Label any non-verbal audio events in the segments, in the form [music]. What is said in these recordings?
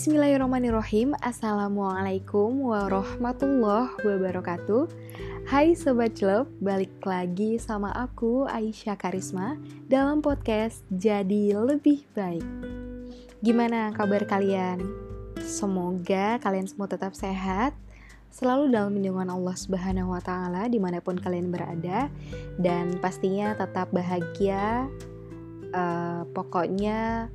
Bismillahirrahmanirrahim Assalamualaikum warahmatullahi wabarakatuh Hai Sobat Love, balik lagi sama aku Aisyah Karisma dalam podcast Jadi Lebih Baik Gimana kabar kalian? Semoga kalian semua tetap sehat Selalu dalam lindungan Allah Subhanahu wa Ta'ala di mana pun kalian berada, dan pastinya tetap bahagia. Uh, pokoknya,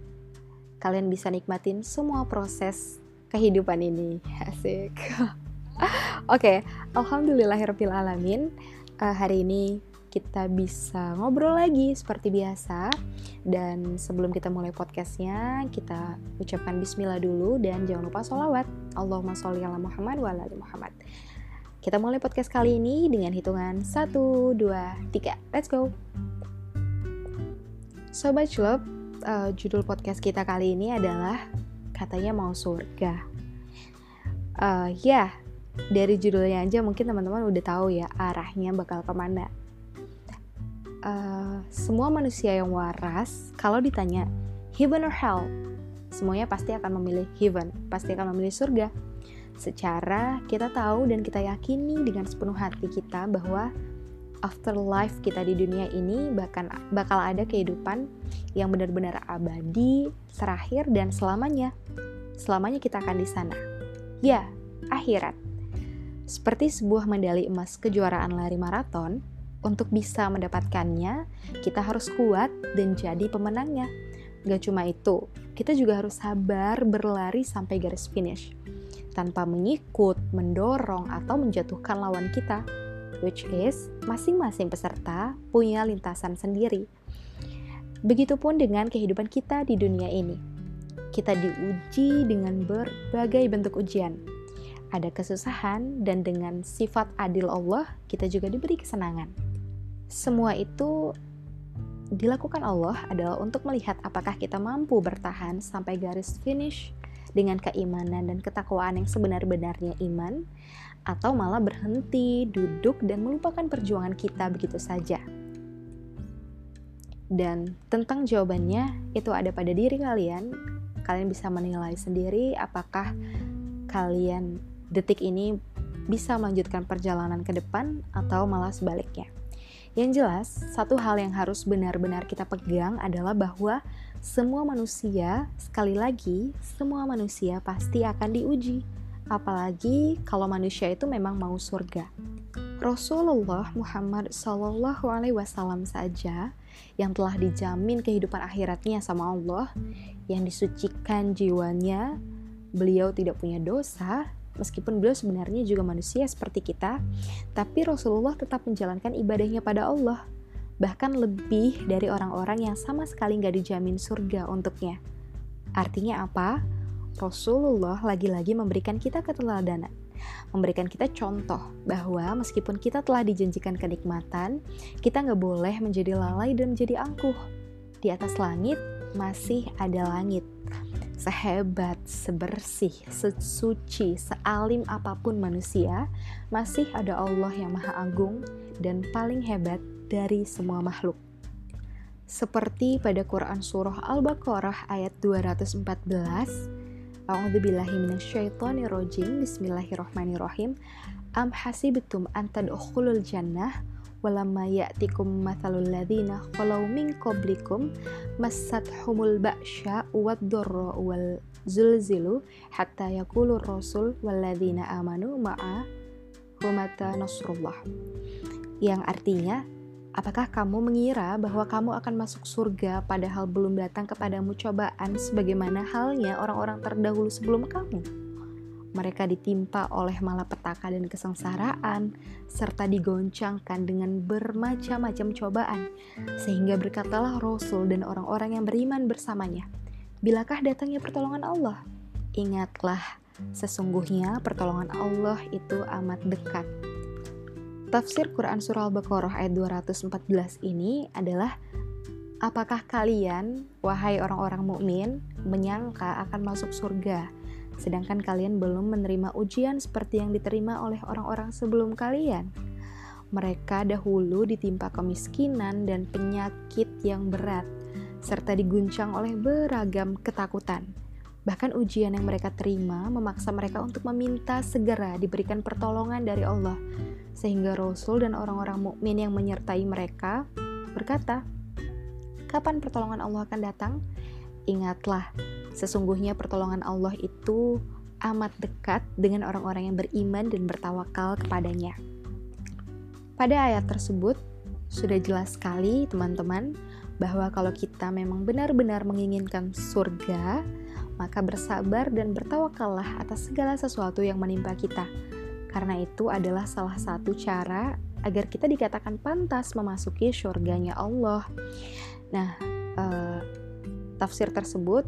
kalian bisa nikmatin semua proses kehidupan ini. [laughs] Asik. [laughs] Oke, okay, alhamdulillahirobbilalamin. Uh, hari ini kita bisa ngobrol lagi seperti biasa. Dan sebelum kita mulai podcastnya, kita ucapkan bismillah dulu dan jangan lupa sholawat. Allahumma sholli ala Muhammad wa ala Muhammad. Kita mulai podcast kali ini dengan hitungan 1, 2, 3. Let's go! Sobat Club, uh, judul podcast kita kali ini adalah katanya mau surga. Uh, ya, dari judulnya aja mungkin teman-teman udah tahu ya arahnya bakal ke mana. Uh, semua manusia yang waras, kalau ditanya heaven or hell, semuanya pasti akan memilih heaven, pasti akan memilih surga. Secara kita tahu dan kita yakini dengan sepenuh hati kita bahwa afterlife kita di dunia ini bahkan bakal ada kehidupan yang benar-benar abadi, terakhir dan selamanya. Selamanya kita akan di sana. Ya, akhirat. Seperti sebuah medali emas kejuaraan lari maraton, untuk bisa mendapatkannya, kita harus kuat dan jadi pemenangnya. Gak cuma itu, kita juga harus sabar berlari sampai garis finish, tanpa menyikut, mendorong, atau menjatuhkan lawan kita which is masing-masing peserta punya lintasan sendiri. Begitupun dengan kehidupan kita di dunia ini. Kita diuji dengan berbagai bentuk ujian. Ada kesusahan dan dengan sifat adil Allah kita juga diberi kesenangan. Semua itu dilakukan Allah adalah untuk melihat apakah kita mampu bertahan sampai garis finish dengan keimanan dan ketakwaan yang sebenar-benarnya iman atau malah berhenti, duduk, dan melupakan perjuangan kita begitu saja. Dan tentang jawabannya, itu ada pada diri kalian. Kalian bisa menilai sendiri apakah kalian detik ini bisa melanjutkan perjalanan ke depan atau malah sebaliknya. Yang jelas, satu hal yang harus benar-benar kita pegang adalah bahwa semua manusia, sekali lagi, semua manusia pasti akan diuji apalagi kalau manusia itu memang mau surga. Rasulullah Muhammad Shallallahu Alaihi Wasallam saja yang telah dijamin kehidupan akhiratnya sama Allah, yang disucikan jiwanya, beliau tidak punya dosa, meskipun beliau sebenarnya juga manusia seperti kita, tapi Rasulullah tetap menjalankan ibadahnya pada Allah, bahkan lebih dari orang-orang yang sama sekali nggak dijamin surga untuknya. Artinya apa? Rasulullah lagi-lagi memberikan kita keteladanan, memberikan kita contoh bahwa meskipun kita telah dijanjikan kenikmatan, kita nggak boleh menjadi lalai dan menjadi angkuh. Di atas langit masih ada langit. Sehebat, sebersih, sesuci, sealim apa pun manusia, masih ada Allah yang Maha Agung dan paling hebat dari semua makhluk. Seperti pada Quran Surah Al-Baqarah ayat 214 A'udzubillahiminasyaitonirrojim Bismillahirrohmanirrohim Am hasibtum an tadkhulul jannah walamma ya'tikum mathalul ladzina khalau min qablikum humul ba'sya wad dharra wal zulzilu hatta yaqulur rasul wal ladzina amanu ma'a humata nasrullah yang artinya Apakah kamu mengira bahwa kamu akan masuk surga padahal belum datang kepadamu cobaan sebagaimana halnya orang-orang terdahulu sebelum kamu? Mereka ditimpa oleh malapetaka dan kesengsaraan, serta digoncangkan dengan bermacam-macam cobaan, sehingga berkatalah Rasul dan orang-orang yang beriman bersamanya, Bilakah datangnya pertolongan Allah? Ingatlah, sesungguhnya pertolongan Allah itu amat dekat Tafsir Quran Surah Al-Baqarah ayat 214 ini adalah Apakah kalian, wahai orang-orang mukmin, menyangka akan masuk surga, sedangkan kalian belum menerima ujian seperti yang diterima oleh orang-orang sebelum kalian? Mereka dahulu ditimpa kemiskinan dan penyakit yang berat, serta diguncang oleh beragam ketakutan. Bahkan ujian yang mereka terima memaksa mereka untuk meminta segera diberikan pertolongan dari Allah, sehingga Rasul dan orang-orang mukmin yang menyertai mereka berkata, "Kapan pertolongan Allah akan datang?" Ingatlah, sesungguhnya pertolongan Allah itu amat dekat dengan orang-orang yang beriman dan bertawakal kepadanya. Pada ayat tersebut, sudah jelas sekali teman-teman bahwa kalau kita memang benar-benar menginginkan surga, maka bersabar dan bertawakallah atas segala sesuatu yang menimpa kita. Karena itu adalah salah satu cara agar kita dikatakan pantas memasuki surganya Allah. Nah, uh, tafsir tersebut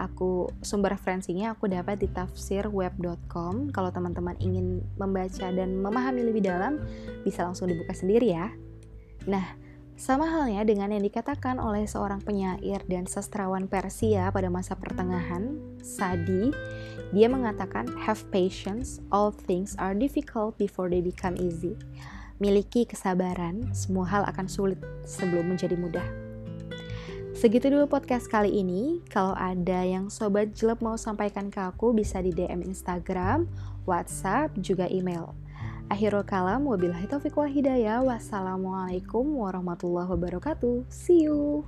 aku sumber referensinya aku dapat di tafsirweb.com. Kalau teman-teman ingin membaca dan memahami lebih dalam, bisa langsung dibuka sendiri ya. Nah, sama halnya dengan yang dikatakan oleh seorang penyair dan sastrawan Persia pada masa pertengahan, Sadi, dia mengatakan, "Have patience, all things are difficult before they become easy." Miliki kesabaran, semua hal akan sulit sebelum menjadi mudah. Segitu dulu podcast kali ini. Kalau ada yang sobat jelek mau sampaikan ke aku bisa di DM Instagram, WhatsApp, juga email. Akhirul kalam, wabillahi taufiq wal hidayah. Wassalamualaikum warahmatullahi wabarakatuh. See you.